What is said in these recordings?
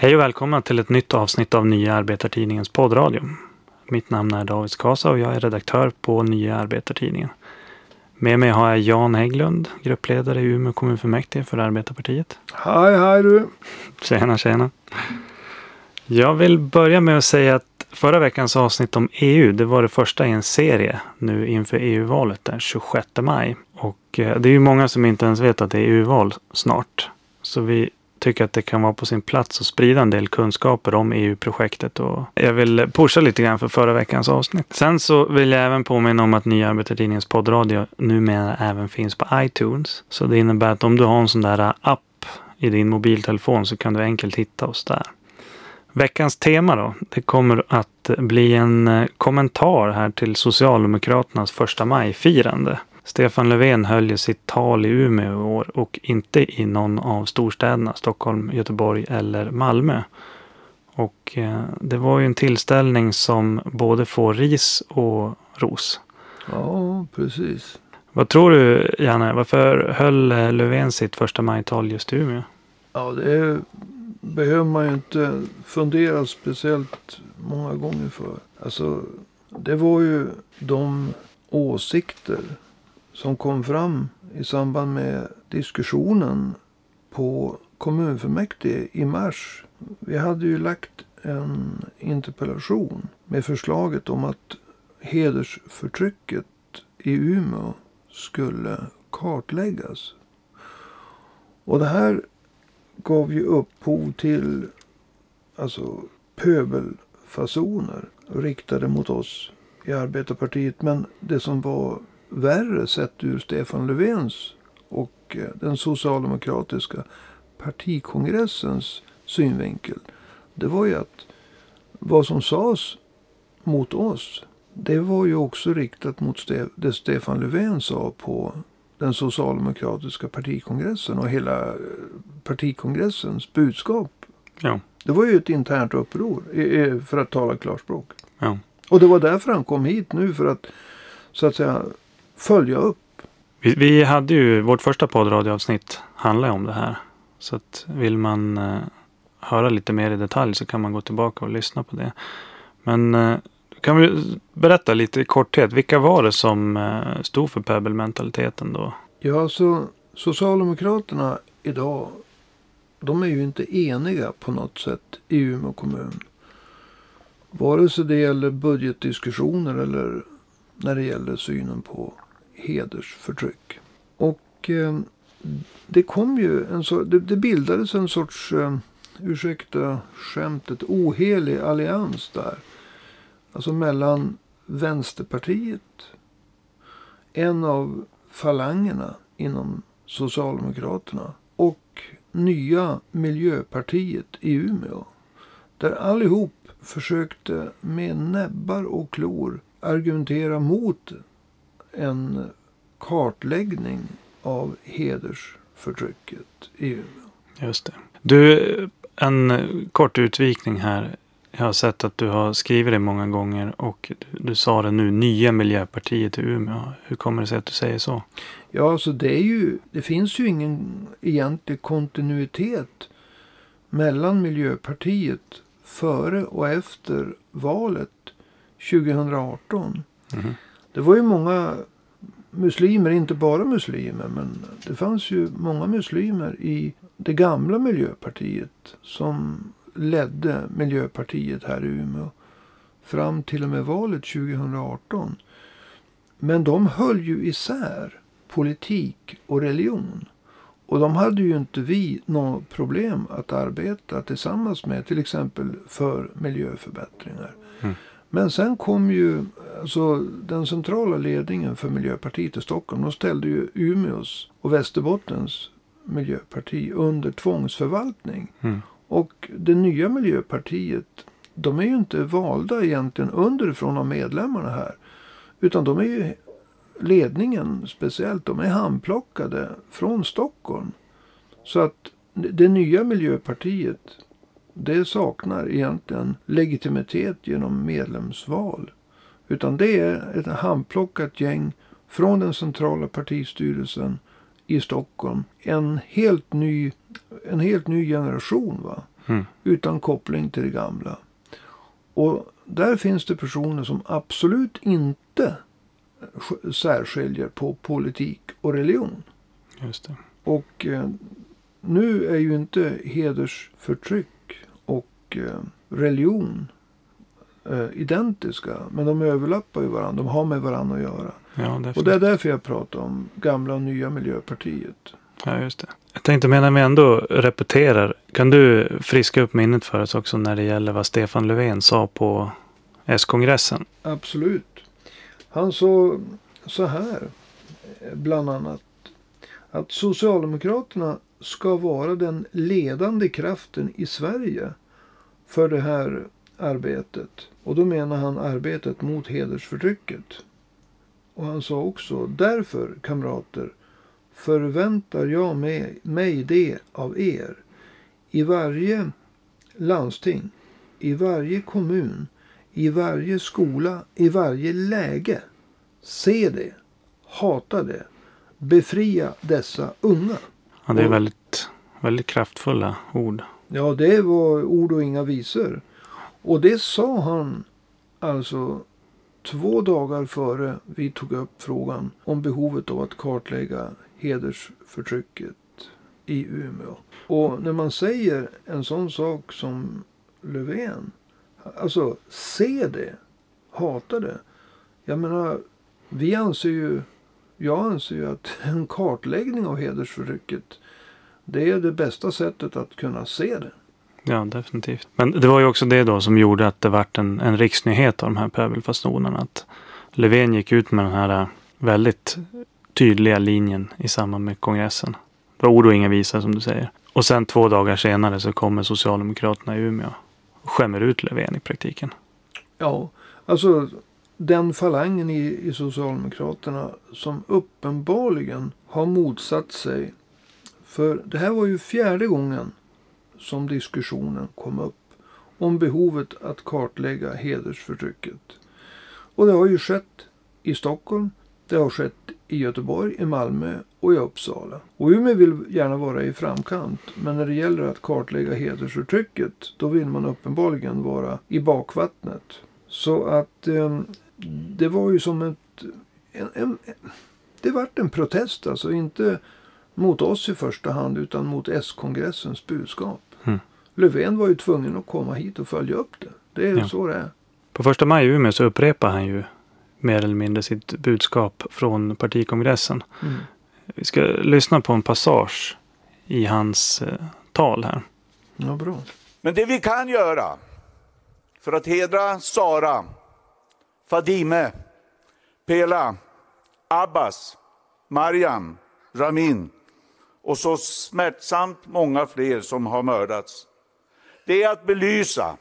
Hej och välkomna till ett nytt avsnitt av Nya Arbetartidningens poddradio. Mitt namn är David Skasa och jag är redaktör på Nya Arbetartidningen. Med mig har jag Jan Hägglund, gruppledare i Umeå kommunfullmäktige för Arbetarpartiet. Hej, hej du! Tjena, tjena! Jag vill börja med att säga att förra veckans avsnitt om EU, det var det första i en serie nu inför EU-valet den 26 maj. Och eh, det är ju många som inte ens vet att det är EU-val snart. Så vi tycker att det kan vara på sin plats att sprida en del kunskaper om EU-projektet. Och jag vill pusha lite grann för förra veckans avsnitt. Sen så vill jag även påminna om att Nya Arbetartidningens poddradio numera även finns på iTunes. Så det innebär att om du har en sån där app i din mobiltelefon så kan du enkelt hitta oss där. Veckans tema då, det kommer att bli en eh, kommentar här till Socialdemokraternas första maj-firande. Stefan Löfven höll ju sitt tal i Umeå i år och inte i någon av storstäderna Stockholm, Göteborg eller Malmö. Och eh, det var ju en tillställning som både får ris och ros. Ja, precis. Vad tror du Janne, varför höll eh, Löfven sitt första majtal just i Umeå? Ja, det behöver man ju inte fundera speciellt många gånger för. Alltså, det var ju de åsikter som kom fram i samband med diskussionen på kommunfullmäktige i mars. Vi hade ju lagt en interpellation med förslaget om att hedersförtrycket i Umeå skulle kartläggas. Och det här gav ju upphov till alltså pöbelfasoner riktade mot oss i Arbetarpartiet. Men det som var värre sett ur Stefan Löfvens och eh, den socialdemokratiska partikongressens synvinkel. Det var ju att vad som sades mot oss. Det var ju också riktat mot det Stefan Löfven sa på den socialdemokratiska partikongressen och hela eh, partikongressens budskap. Ja. Det var ju ett internt uppror för att tala klarspråk. Ja. Och det var därför han kom hit nu för att så att säga följa upp. Vi, vi hade ju vårt första poddradioavsnitt handlar om det här. Så att vill man eh, höra lite mer i detalj så kan man gå tillbaka och lyssna på det. Men eh, kan vi berätta lite i korthet. Vilka var det som eh, stod för pöbelmentaliteten då? Ja, så Socialdemokraterna idag. De är ju inte eniga på något sätt i Umeå kommun. Vare sig det gäller budgetdiskussioner eller när det gäller synen på hedersförtryck. Och eh, det kom ju en så, det, det bildades en sorts, eh, ursäkta skämtet, ohelig allians där. Alltså mellan Vänsterpartiet, en av falangerna inom Socialdemokraterna och nya Miljöpartiet i Umeå. Där allihop försökte med näbbar och klor argumentera mot en kartläggning av hedersförtrycket i Umeå. Just det. Du, en kort utvikning här. Jag har sett att du har skrivit det många gånger och du, du sa det nu, nya Miljöpartiet i Umeå. Hur kommer det sig att du säger så? Ja, alltså det är ju, det finns ju ingen egentlig kontinuitet mellan Miljöpartiet före och efter valet 2018. Mm. Det var ju många muslimer, inte bara muslimer, men det fanns ju många muslimer i det gamla Miljöpartiet som ledde Miljöpartiet här i Umeå fram till och med valet 2018. Men de höll ju isär politik och religion. Och de hade ju inte vi något problem att arbeta tillsammans med, till exempel för miljöförbättringar. Mm. Men sen kom ju alltså, den centrala ledningen för Miljöpartiet i Stockholm. De ställde ju Umeås och Västerbottens miljöparti under tvångsförvaltning. Mm. Och det nya Miljöpartiet, de är ju inte valda egentligen underifrån av medlemmarna här. Utan de är ju ledningen speciellt, de är handplockade från Stockholm. Så att det nya Miljöpartiet det saknar egentligen legitimitet genom medlemsval. Utan det är ett handplockat gäng från den centrala partistyrelsen i Stockholm. En helt ny, en helt ny generation. va. Mm. Utan koppling till det gamla. Och där finns det personer som absolut inte sk- särskiljer på politik och religion. Just det. Och eh, nu är ju inte hedersförtryck och eh, religion eh, identiska. Men de överlappar ju varandra. De har med varandra att göra. Ja. Och det är därför jag pratar om gamla och nya Miljöpartiet. Ja, just det. Jag tänkte medan vi ändå repeterar. Kan du friska upp minnet för oss också när det gäller vad Stefan Löfven sa på S-kongressen? Absolut. Han sa så här, bland annat. Att Socialdemokraterna ska vara den ledande kraften i Sverige för det här arbetet. Och då menar han arbetet mot hedersförtrycket. Och han sa också, därför kamrater förväntar jag mig, mig det av er. I varje landsting, i varje kommun, i varje skola, i varje läge. Se det, hata det, befria dessa unga. Ja, det är väldigt, väldigt kraftfulla ord. Ja, det var ord och inga visor. Och det sa han alltså två dagar före vi tog upp frågan om behovet av att kartlägga hedersförtrycket i Umeå. Och när man säger en sån sak som Löfven, alltså se det, hata det. Jag menar, vi anser ju, jag anser ju att en kartläggning av hedersförtrycket det är det bästa sättet att kunna se det. Ja, definitivt. Men det var ju också det då som gjorde att det vart en, en riksnyhet av de här pöbelfasonerna. Att Löfven gick ut med den här äh, väldigt tydliga linjen i samband med kongressen. Det var ord och inga visor som du säger. Och sen två dagar senare så kommer Socialdemokraterna i Umeå och skämmer ut Löfven i praktiken. Ja, alltså den falangen i, i Socialdemokraterna som uppenbarligen har motsatt sig. För det här var ju fjärde gången som diskussionen kom upp om behovet att kartlägga hedersförtrycket. Och det har ju skett i Stockholm, det har skett i Göteborg, i Malmö och i Uppsala. Och Umeå vill gärna vara i framkant. Men när det gäller att kartlägga hedersförtrycket då vill man uppenbarligen vara i bakvattnet. Så att eh, det var ju som ett... En, en, det vart en protest alltså. Inte mot oss i första hand utan mot S-kongressens budskap. Mm. Löfven var ju tvungen att komma hit och följa upp det. Det är Ja. så det är. På första maj i Umeå så upprepar han ju mer eller mindre sitt budskap från partikongressen. Mm. Vi ska lyssna på en passage i hans eh, tal här. Ja, bra. Men det vi kan göra för att hedra Sara, Fadime, Pela, Abbas, Mariam, Ramin och så smärtsamt många fler som har mördats. Det är att belysa,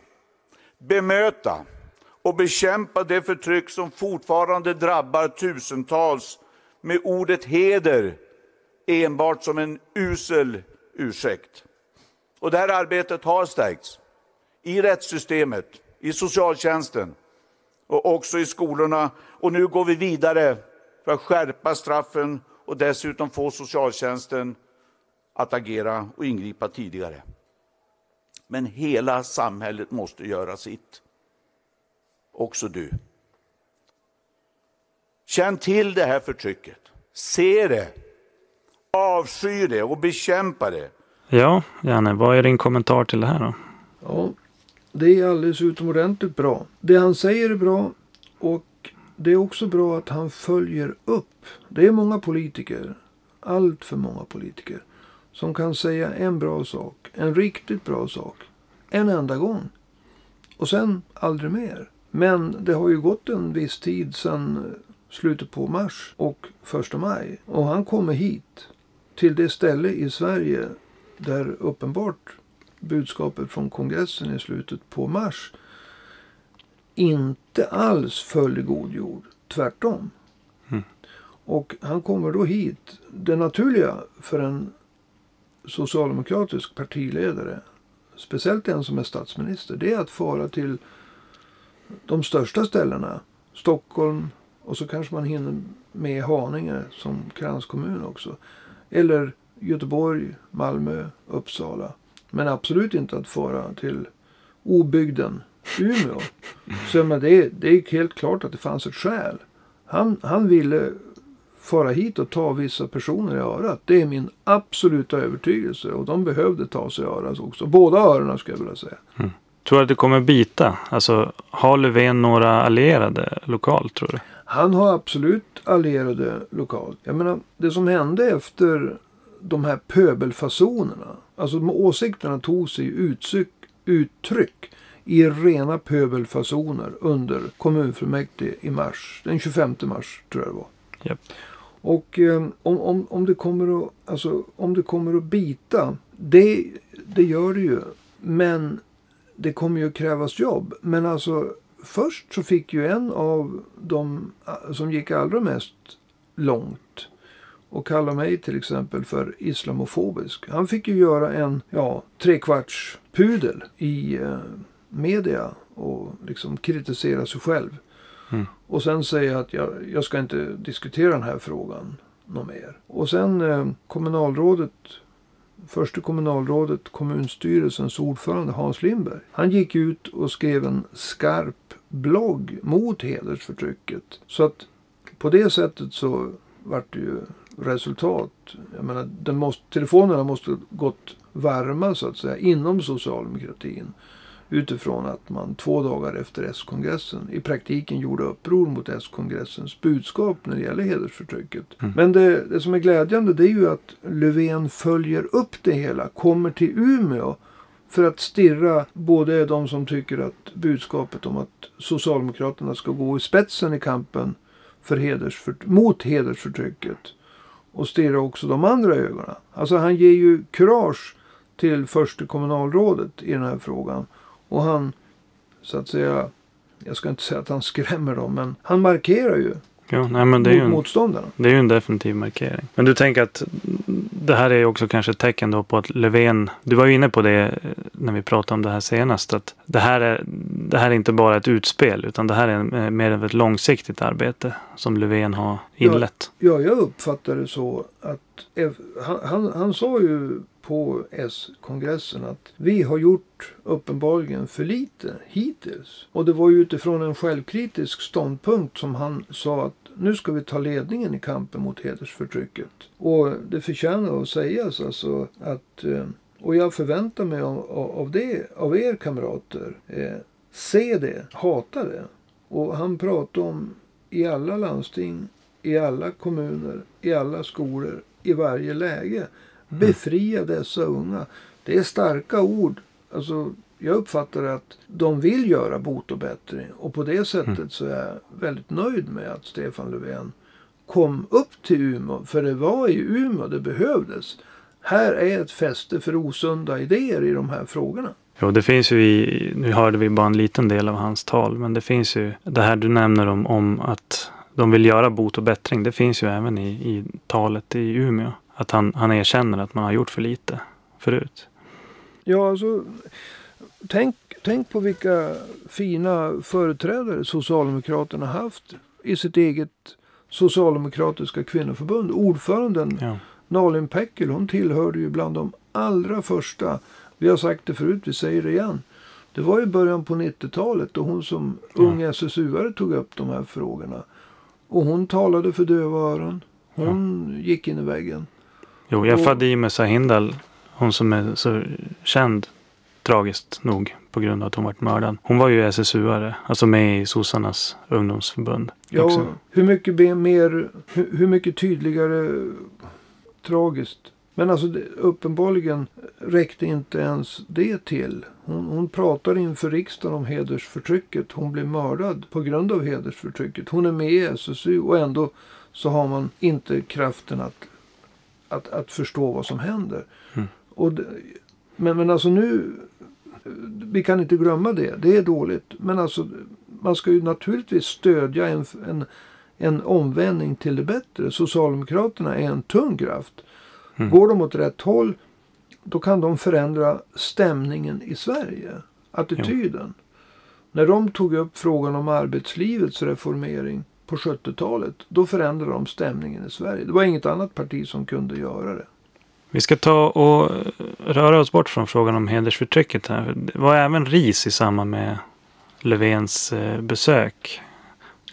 bemöta och bekämpa det förtryck som fortfarande drabbar tusentals med ordet heder enbart som en usel ursäkt. Och det här arbetet har stärkts i rättssystemet, i socialtjänsten och också i skolorna. Och nu går vi vidare för att skärpa straffen och dessutom få socialtjänsten att agera och ingripa tidigare. Men hela samhället måste göra sitt. Också du. Känn till det här förtrycket. Se det. Avsky det och bekämpa det. Ja, Janne, vad är din kommentar till det här då? Ja, det är alldeles utomordentligt bra. Det han säger är bra och det är också bra att han följer upp. Det är många politiker, allt för många politiker, som kan säga en bra sak, en riktigt bra sak, en enda gång. Och sen aldrig mer. Men det har ju gått en viss tid sedan slutet på mars och första maj. Och han kommer hit till det ställe i Sverige där uppenbart budskapet från kongressen i slutet på mars inte alls föll i god jord. Tvärtom. Mm. Och han kommer då hit. Det naturliga för en socialdemokratisk partiledare, speciellt en som är statsminister, det är att fara till de största ställena. Stockholm och så kanske man hinner med Haninge som kranskommun också. Eller Göteborg, Malmö, Uppsala. Men absolut inte att fara till obygden Umeå. Så men det, det är helt klart att det fanns ett skäl. Han, han ville fara hit och ta vissa personer i örat. Det är min absoluta övertygelse. Och de behövde ta sig i örat också. Båda öronen skulle jag vilja säga. Mm. Tror du att det kommer bita? Alltså, har Löfven några allierade lokalt tror du? Han har absolut allierade lokalt. Jag menar, det som hände efter de här pöbelfasonerna. Alltså de åsikterna tog sig uttryck, uttryck i rena pöbelfasoner under kommunfullmäktige i mars. Den 25 mars tror jag det var. Yep. Och eh, om, om, om, det kommer att, alltså, om det kommer att bita. Det, det gör det ju. Men det kommer ju att krävas jobb. Men alltså först så fick ju en av de eh, som gick allra mest långt och kalla mig till exempel för islamofobisk. Han fick ju göra en ja, trekvarts pudel i eh, media och liksom kritisera sig själv. Och sen säga att jag, jag ska inte diskutera den här frågan något mer. Och sen eh, kommunalrådet första kommunalrådet, kommunstyrelsens ordförande Hans Lindberg. Han gick ut och skrev en skarp blogg mot hedersförtrycket. Så att på det sättet så vart det ju resultat. Jag menar, den måste, telefonerna måste gått varma så att säga inom socialdemokratin. Utifrån att man två dagar efter S-kongressen i praktiken gjorde uppror mot S-kongressens budskap när det gäller hedersförtrycket. Mm. Men det, det som är glädjande det är ju att Löfven följer upp det hela, kommer till Umeå för att stirra både de som tycker att budskapet om att Socialdemokraterna ska gå i spetsen i kampen för hedersför, mot hedersförtrycket och stirra också de andra ögonen. Alltså han ger ju kurage till första kommunalrådet i den här frågan. Och han, så att säga, jag ska inte säga att han skrämmer dem, men han markerar ju Ja, nej, men det är ju en, motståndarna. Det är ju en definitiv markering. Men du tänker att det här är också kanske ett tecken då på att Löfven, du var ju inne på det eh, när vi pratade om det här senast, att det här är, det här är inte bara ett utspel utan det här är eh, mer av ett långsiktigt arbete som Löfven har inlett. Ja, ja jag uppfattar det så att han, han, han sa ju på S-kongressen att vi har gjort uppenbarligen för lite hittills. Och det var ju utifrån en självkritisk ståndpunkt som han sa att nu ska vi ta ledningen i kampen mot hedersförtrycket. Och det förtjänar att sägas alltså att eh, och jag förväntar mig av, av, det, av er kamrater. Eh, se det, hata det. Och han pratade om i alla landsting, i alla kommuner, i alla skolor, i varje läge. Befria dessa unga. Det är starka ord. Alltså, jag uppfattar att de vill göra bot och bättring. Och på det sättet mm. så är jag väldigt nöjd med att Stefan Löfven kom upp till Umeå. För det var i Umeå det behövdes. Här är ett fäste för osunda idéer i de här frågorna. Jo, det finns ju i, nu hörde vi bara en liten del av hans tal, men det finns ju det här du nämner om, om att de vill göra bot och bättring. Det finns ju även i, i talet i Umeå. Att han, han erkänner att man har gjort för lite förut. Ja, alltså tänk, tänk på vilka fina företrädare Socialdemokraterna haft i sitt eget socialdemokratiska kvinnoförbund. Ordföranden ja. Nalin Pekkel, hon tillhörde ju bland de allra första. Vi har sagt det förut, vi säger det igen. Det var i början på 90-talet då hon som ja. ung SSU-are tog upp de här frågorna. Och hon talade för döva öron. Hon ja. gick in i väggen. Jo, jag Fadime Sahindal, hon som är så känd tragiskt nog på grund av att hon varit mördad. Hon var ju SSU-are, alltså med i sossarnas ungdomsförbund. Ja, också. hur mycket mer, hur, hur mycket tydligare tragiskt. Men alltså uppenbarligen räckte inte ens det till. Hon, hon pratar inför riksdagen om hedersförtrycket. Hon blev mördad på grund av hedersförtrycket. Hon är med i SSU och ändå så har man inte kraften att att, att förstå vad som händer. Mm. Och det, men, men alltså nu, vi kan inte glömma det. Det är dåligt. Men alltså, man ska ju naturligtvis stödja en, en, en omvändning till det bättre. Socialdemokraterna är en tung kraft. Mm. Går de åt rätt håll, då kan de förändra stämningen i Sverige. Attityden. Ja. När de tog upp frågan om arbetslivets reformering på 70-talet. Då förändrade de stämningen i Sverige. Det var inget annat parti som kunde göra det. Vi ska ta och röra oss bort från frågan om hedersförtrycket här. Det var även ris i samband med Löfvens eh, besök.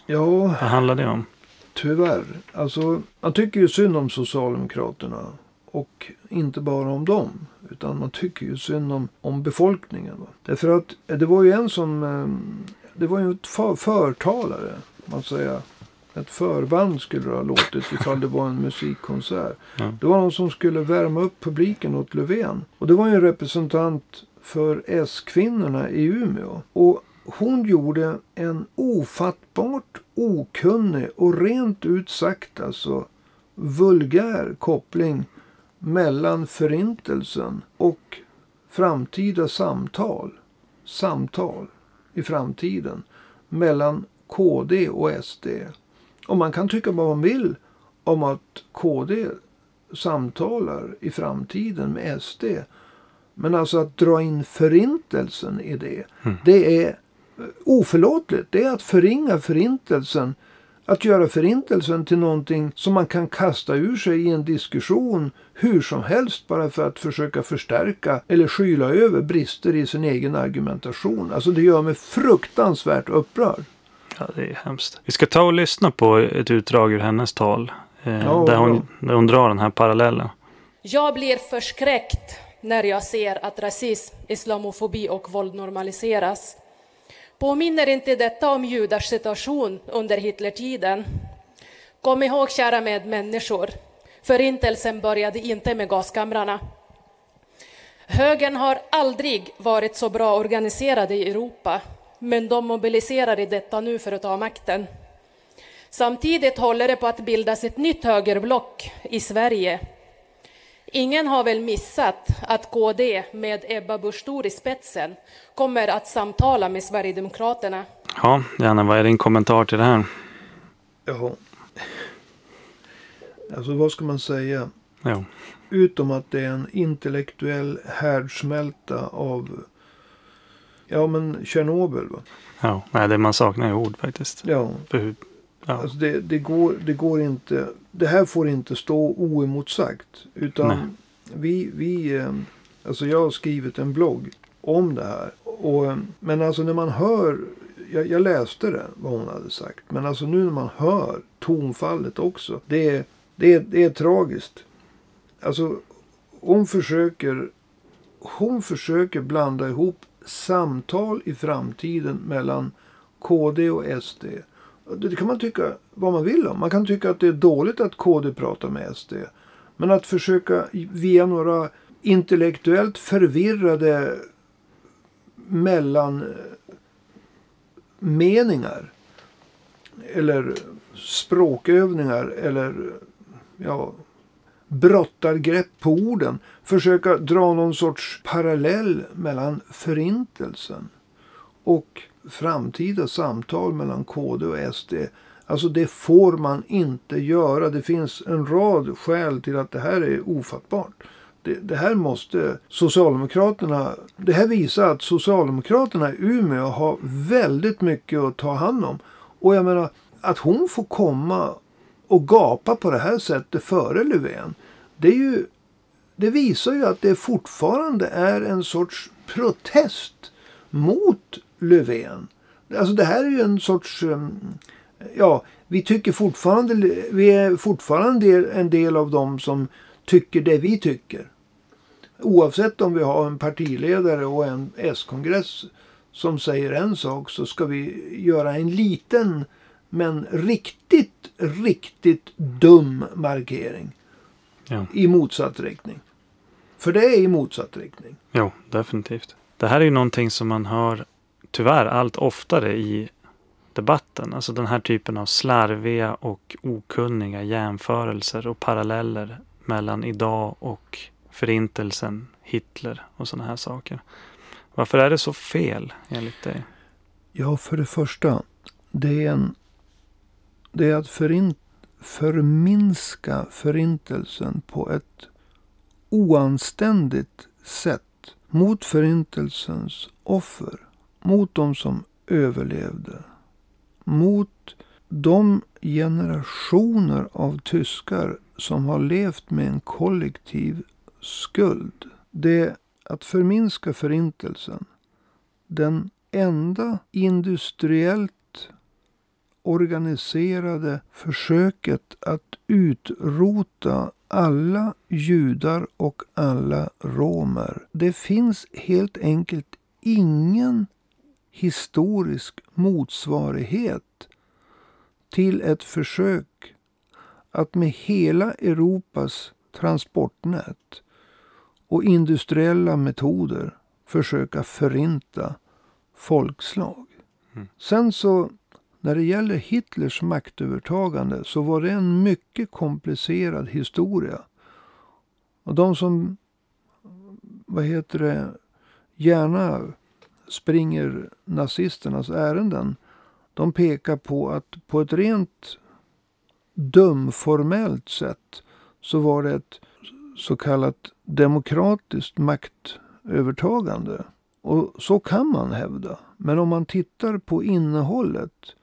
Ja, Vad handlar det om? tyvärr. Alltså, man tycker ju synd om Socialdemokraterna. Och inte bara om dem. Utan man tycker ju synd om, om befolkningen. Va? Därför att eh, det var ju en som... eh, Det var ju ett för, förtalare. Man säger. Ett förband skulle det ha låtit ifall det var en musikkonsert. Ja. Det var någon som skulle värma upp publiken åt Löfven. Och det var en representant för S-kvinnorna i Umeå. Och hon gjorde en ofattbart okunnig och rent ut sagt alltså vulgär koppling mellan förintelsen och framtida samtal. Samtal i framtiden mellan KD och SD. Och man kan tycka vad man vill om att KD samtalar i framtiden med SD. Men alltså att dra in förintelsen i det. Det är eh, oförlåtligt. Det är att förringa förintelsen. Att göra förintelsen till någonting som man kan kasta ur sig i en diskussion hur som helst bara för att försöka förstärka eller skyla över brister i sin egen argumentation. Alltså det gör mig fruktansvärt upprörd. Ja, det är hemskt. Vi ska ta och lyssna på ett utdrag ur hennes tal. Eh, Ja, där, hon, där hon drar den här parallellen. Jag blir förskräckt när jag ser att rasism, islamofobi och våld normaliseras. Påminner inte detta om judars situation under Hitlertiden? Kom ihåg, kära medmänniskor, förintelsen började inte med gaskamrarna. Högern har aldrig varit så bra organiserade i Europa, men de mobiliserar i detta nu för att ta makten. Samtidigt håller det på att bildas ett nytt högerblock i Sverige. Ingen har väl missat att KD med Ebba Busch i spetsen kommer att samtala med Sverigedemokraterna. Ja, Janne, vad är din kommentar till det här? Jaha. Alltså vad ska man säga? Jo. Utom att det är en intellektuell härdsmälta av Ja men Tjernobyl va? Ja, nej, det man saknar är ord faktiskt. Ja. För hur, ja. Alltså det, det, går, det går inte. Det här får inte stå oemotsagt. Utan Nej. vi, vi eh, alltså jag har skrivit en blogg om det här. Och, eh, men alltså när man hör, jag, jag läste det vad hon hade sagt. Men alltså nu när man hör tonfallet också. Det är, det är, det är tragiskt. Alltså hon försöker, hon försöker blanda ihop samtal i framtiden mellan KD och SD. Det kan man tycka vad man vill om. Man kan tycka att det är dåligt att KD pratar med SD. Men att försöka via några intellektuellt förvirrade mellanmeningar eller språkövningar eller ja, brottargrepp på orden. Försöka dra någon sorts parallell mellan förintelsen och framtida samtal mellan KD och SD. Alltså det får man inte göra. Det finns en rad skäl till att det här är ofattbart. Det, det här måste Socialdemokraterna, det här visar att Socialdemokraterna i Umeå har väldigt mycket att ta hand om. Och jag menar, att hon får komma och gapa på det här sättet före Löfven. Det är ju, det visar ju att det fortfarande är en sorts protest mot Löfven. Alltså det här är ju en sorts, um, ja, vi tycker fortfarande, vi är fortfarande en del- en del av dem som tycker det vi tycker. Oavsett om vi har en partiledare och en S-kongress som säger en sak så ska vi göra en liten men riktigt, riktigt dum markering Ja. i motsatt riktning. För det är i motsatt riktning. Jo, definitivt. Det här är ju någonting som man hör tyvärr allt oftare i debatten. Alltså den här typen av slarviga och okunniga jämförelser och paralleller mellan idag och förintelsen, Hitler och sådana här saker. Varför är det så fel enligt dig? Ja, för det första. Det är, en, det är att förint, förminska förintelsen på ett oanständigt sätt mot förintelsens offer. Mot de som överlevde. Mot de generationer av tyskar som har levt med en kollektiv skuld. Det är att förminska förintelsen. Den enda industriellt organiserade försöket att utrota alla judar och alla romer. Det finns helt enkelt ingen historisk motsvarighet till ett försök att med hela Europas transportnät och industriella metoder försöka förinta folkslag. Mm. Sen så när det gäller Hitlers maktövertagande så var det en mycket komplicerad historia. Och de som, vad heter det, gärna springer nazisternas ärenden. De pekar på att på ett rent dumformellt sätt så var det ett så kallat demokratiskt maktövertagande. Och så kan man hävda. Men om man tittar på innehållet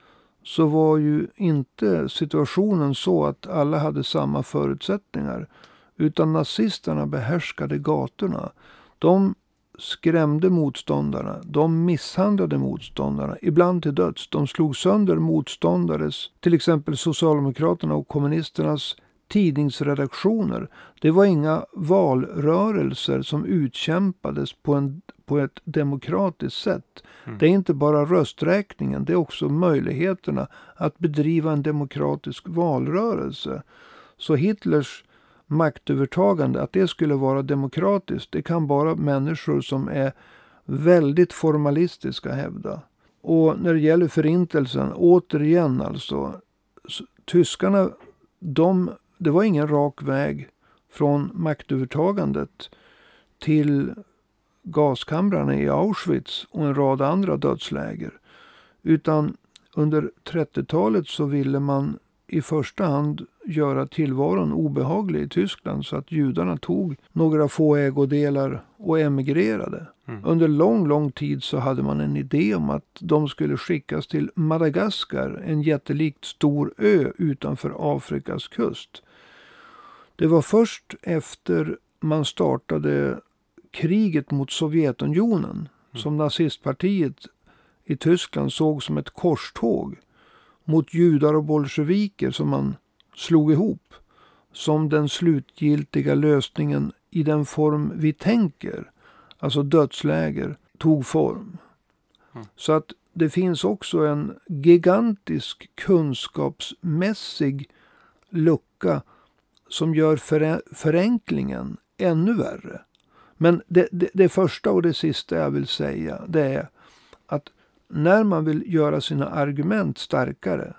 så var ju inte situationen så att alla hade samma förutsättningar. Utan nazisterna behärskade gatorna. De skrämde motståndarna. De misshandlade motståndarna, ibland till döds. De slog sönder motståndares, till exempel Socialdemokraterna och kommunisternas tidningsredaktioner. Det var inga valrörelser som utkämpades på, en, på ett demokratiskt sätt. Mm. Det är inte bara rösträkningen, det är också möjligheterna att bedriva en demokratisk valrörelse. Så Hitlers maktövertagande, att det skulle vara demokratiskt, det kan bara människor som är väldigt formalistiska hävda. Och när det gäller förintelsen, återigen alltså. Tyskarna, de det var ingen rak väg från maktövertagandet till gaskamrarna i Auschwitz och en rad andra dödsläger. Utan under 30-talet så ville man i första hand göra tillvaron obehaglig i Tyskland så att judarna tog några få ägodelar och emigrerade. Mm. Under lång, lång tid så hade man en idé om att de skulle skickas till Madagaskar, en jättelikt stor ö utanför Afrikas kust. Det var först efter man startade kriget mot Sovjetunionen mm. som nazistpartiet i Tyskland såg som ett korståg mot judar och bolsjeviker som man slog ihop som den slutgiltiga lösningen i den form vi tänker, alltså dödsläger, tog form. Mm. Så att det finns också en gigantisk kunskapsmässig lucka som gör förenklingen ännu värre. Men det, det, det, första och det sista jag vill säga det är att när man vill göra sina argument starkare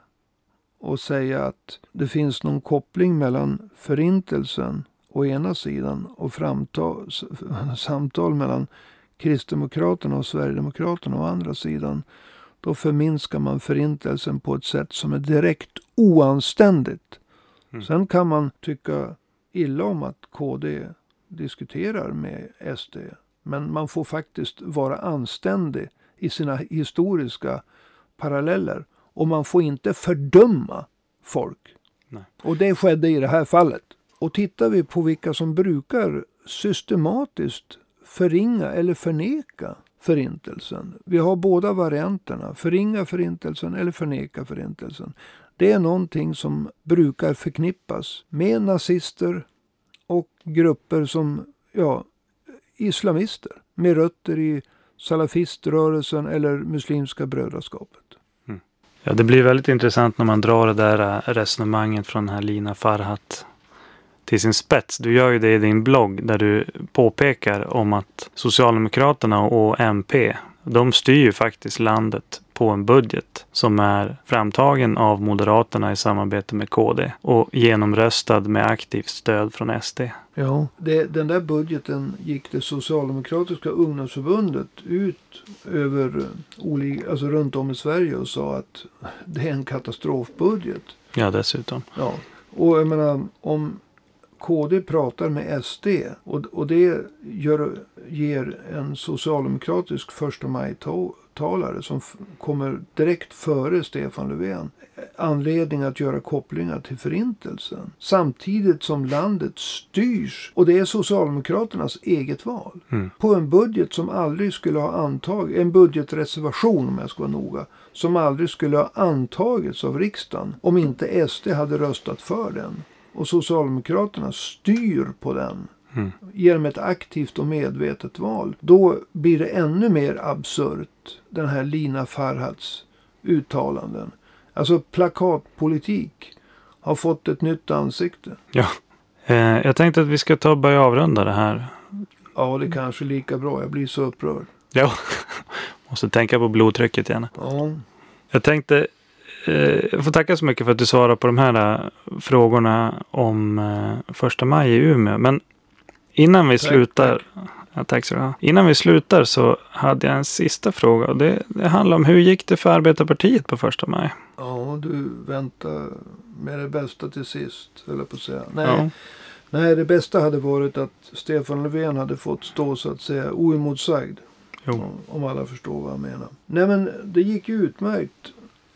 och säga att det finns någon koppling mellan förintelsen å ena sidan och framtal, samtal mellan Kristdemokraterna och Sverigedemokraterna å andra sidan. Då förminskar man förintelsen på ett sätt som är direkt oanständigt. Mm. Sen kan man tycka illa om att KD diskuterar med SD. Men man får faktiskt vara anständig i sina historiska paralleller. Och man får inte fördöma folk. Nej. Och det skedde i det här fallet. Och tittar vi på vilka som brukar systematiskt förringa eller förneka förintelsen. Vi har båda varianterna. Förringa förintelsen eller förneka förintelsen. Det är någonting som brukar förknippas med nazister och grupper som ja, islamister med rötter i salafiströrelsen eller muslimska brödraskapet. Mm. Ja, det blir väldigt intressant när man drar det där äh, resonemanget från den här Lina Farhat till sin spets. Du gör ju det i din blogg där du påpekar om att Socialdemokraterna och MP, de styr ju faktiskt landet på en budget som är framtagen av Moderaterna i samarbete med KD och genomröstad med aktivt stöd från SD. Ja, det, den där budgeten gick det socialdemokratiska ungdomsförbundet ut över olika, alltså runt om i Sverige och sa att det är en katastrofbudget. Ja, dessutom. Ja, och jag menar om KD pratar med SD och, och det gör, ger en socialdemokratisk första maj-talare som kommer direkt före Stefan Löfven anledning att göra kopplingar till förintelsen. Samtidigt som landet styrs, och det är Socialdemokraternas eget val, mm. på en budget som aldrig skulle ha antagits, en budgetreservation om jag ska vara noga, som aldrig skulle ha antagits av riksdagen om inte SD hade röstat för den. Och Socialdemokraterna styr på den mm. genom ett aktivt och medvetet val. Då blir det ännu mer absurt, den här Lina Farhads uttalanden. Alltså plakatpolitik har fått ett nytt ansikte. Ja, eh, jag tänkte att vi ska ta och börja avrunda det här. Ja, det är kanske lika bra. Jag blir så upprörd. Ja, måste tänka på blodtrycket igen. Ja. Jag tänkte, jag får tacka så mycket för att du svarar på de här eh, frågorna om eh, första maj i Umeå. Men innan vi tack, slutar. Tack. Ja, tack så du Innan vi slutar så hade jag en sista fråga. Det, det handlar om hur gick det för Arbetarpartiet på första maj? Ja, du väntar med det bästa till sist, höll jag på att säga. Nej, ja. nej, det bästa hade varit att Stefan Löfven hade fått stå så att säga oemotsagd. Jo. Om alla förstår vad jag menar. Nej, men det gick ju utmärkt.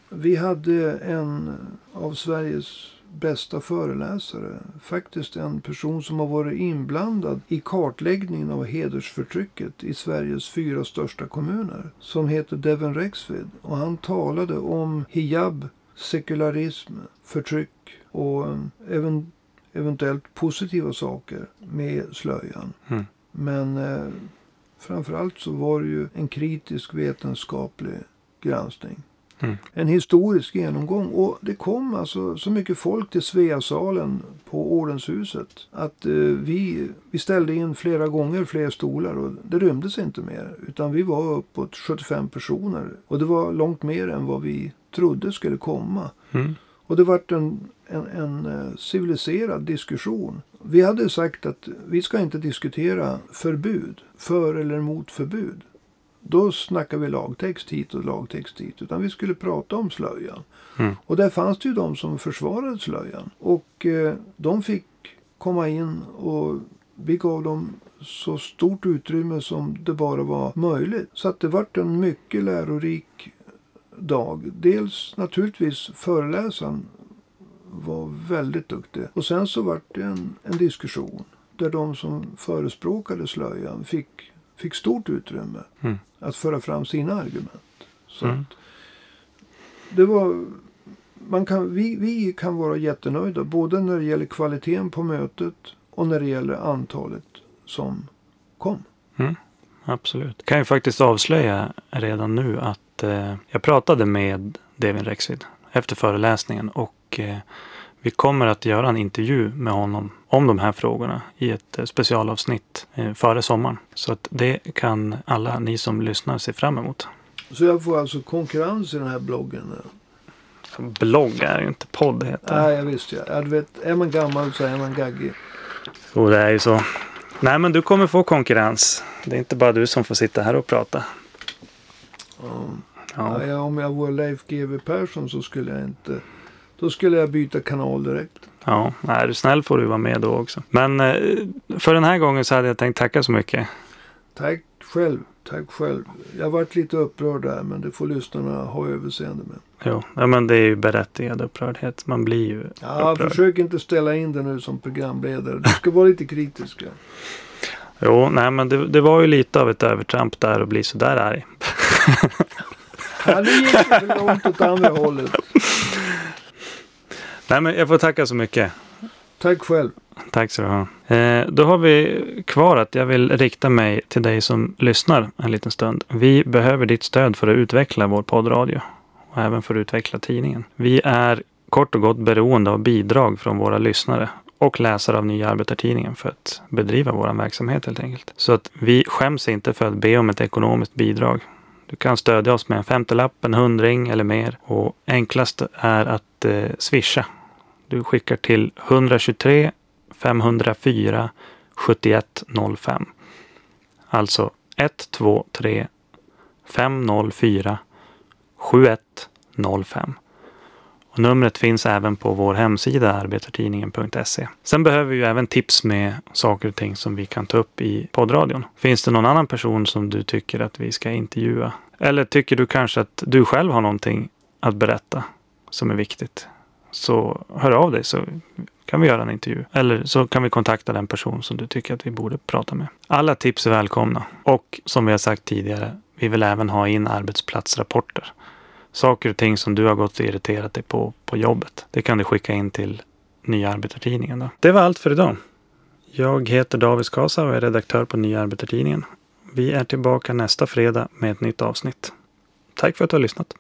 Vi hade en av Sveriges bästa föreläsare. Faktiskt en person som har varit inblandad i kartläggningen av hedersförtrycket i Sveriges fyra största kommuner. Som heter Devon Rexvid. Och han talade om hijab, sekularism, förtryck och även eventuellt positiva saker med slöjan. Mm. Men eh, framförallt så var det ju en kritisk vetenskaplig granskning. Mm. En historisk genomgång. Och det kom alltså så mycket folk till Sveasalen på Ordenshuset. Att eh, vi, vi ställde in flera gånger fler stolar och det rymdes inte mer. Utan vi var uppåt 75 personer. Och det var långt mer än vad vi trodde skulle komma. Mm. Och det vart en, en, en eh, civiliserad diskussion. Vi hade sagt att vi ska inte diskutera förbud. För eller emot förbud. Då snackar vi lagtext hit och lagtext dit. Utan vi skulle prata om slöjan. Mm. Och där fanns det ju de som försvarade slöjan. Och eh, de fick komma in och vi gav dem så stort utrymme som det bara var möjligt. Så att det vart en mycket lärorik dag. Dels naturligtvis föreläsaren var väldigt duktig. Och sen så vart det en, en diskussion. Där de som förespråkade slöjan fick fick stort utrymme mm. Att föra fram sina argument. Så mm. det var, man kan, vi, vi kan vara jättenöjda både när det gäller kvaliteten på mötet och när det gäller antalet som kom. Mm. Absolut. Kan ju faktiskt avslöja redan nu att eh, jag pratade med Devin Rexvid efter föreläsningen och eh, vi kommer att göra en intervju med honom om de här frågorna i ett eh, specialavsnitt eh, före sommaren. Så att det kan alla ni som lyssnar se fram emot. Så jag får alltså konkurrens i den här bloggen? Blogg är ju inte podd heter det. Nej, jag visste ja. ja. Du vet, är man gammal så är man gaggig. Jo, det är ju så. Nej, men du kommer få konkurrens. Det är inte bara du som får sitta här och prata. Ja. Ja, om jag vore Leif GW Persson så skulle jag inte då skulle jag byta kanal direkt. Ja, är du snäll får du vara med då också. Men eh, för den här gången så hade jag tänkt tacka så mycket. Tack själv. Tack själv. Jag varit lite upprörd där men det får lyssnarna ha överseende med. Jo, ja, men det är ju berättigad upprördhet. Man blir ju Ja, upprörd. försök inte ställa in det nu som programledare. Du ska vara lite kritisk. Jo, nej men det, det, var ju lite av ett övertramp där att bli sådär arg. ja, nu gick det för långt åt andra hållet. Nej, men jag får tacka så mycket. Tack själv. Tack så du ha. Eh, då har vi kvar att jag vill rikta mig till dig som lyssnar en liten stund. Vi behöver ditt stöd för att utveckla vår poddradio och även för att utveckla tidningen. Vi är kort och gott beroende av bidrag från våra lyssnare och läsare av Nya Arbetartidningen för att bedriva vår verksamhet helt enkelt. Så att vi skäms inte för att be om ett ekonomiskt bidrag. Du kan stödja oss med en femtelapp, en hundring eller mer. Och enklast är att eh, swisha du skickar till 123 504 7105. Alltså 123 504 7105. Och numret finns även på vår hemsida arbetartidningen.se. Sen behöver vi ju även tips med saker och ting som vi kan ta upp i poddradion. Finns det någon annan person som du tycker att vi ska intervjua? Eller tycker du kanske att du själv har någonting att berätta som är viktigt? Så hör av dig så kan vi göra en intervju. Eller så kan vi kontakta den person som du tycker att vi borde prata med. Alla tips är välkomna. Och som vi har sagt tidigare, vi vill även ha in arbetsplatsrapporter. Saker och ting som du har gått och irriterat dig på på jobbet. Det kan du skicka in till Nya Arbetartidningen. Då. Det var allt för idag. Jag heter David Skasa och är redaktör på Nya Arbetartidningen. Vi är tillbaka nästa fredag med ett nytt avsnitt. Tack för att du har lyssnat.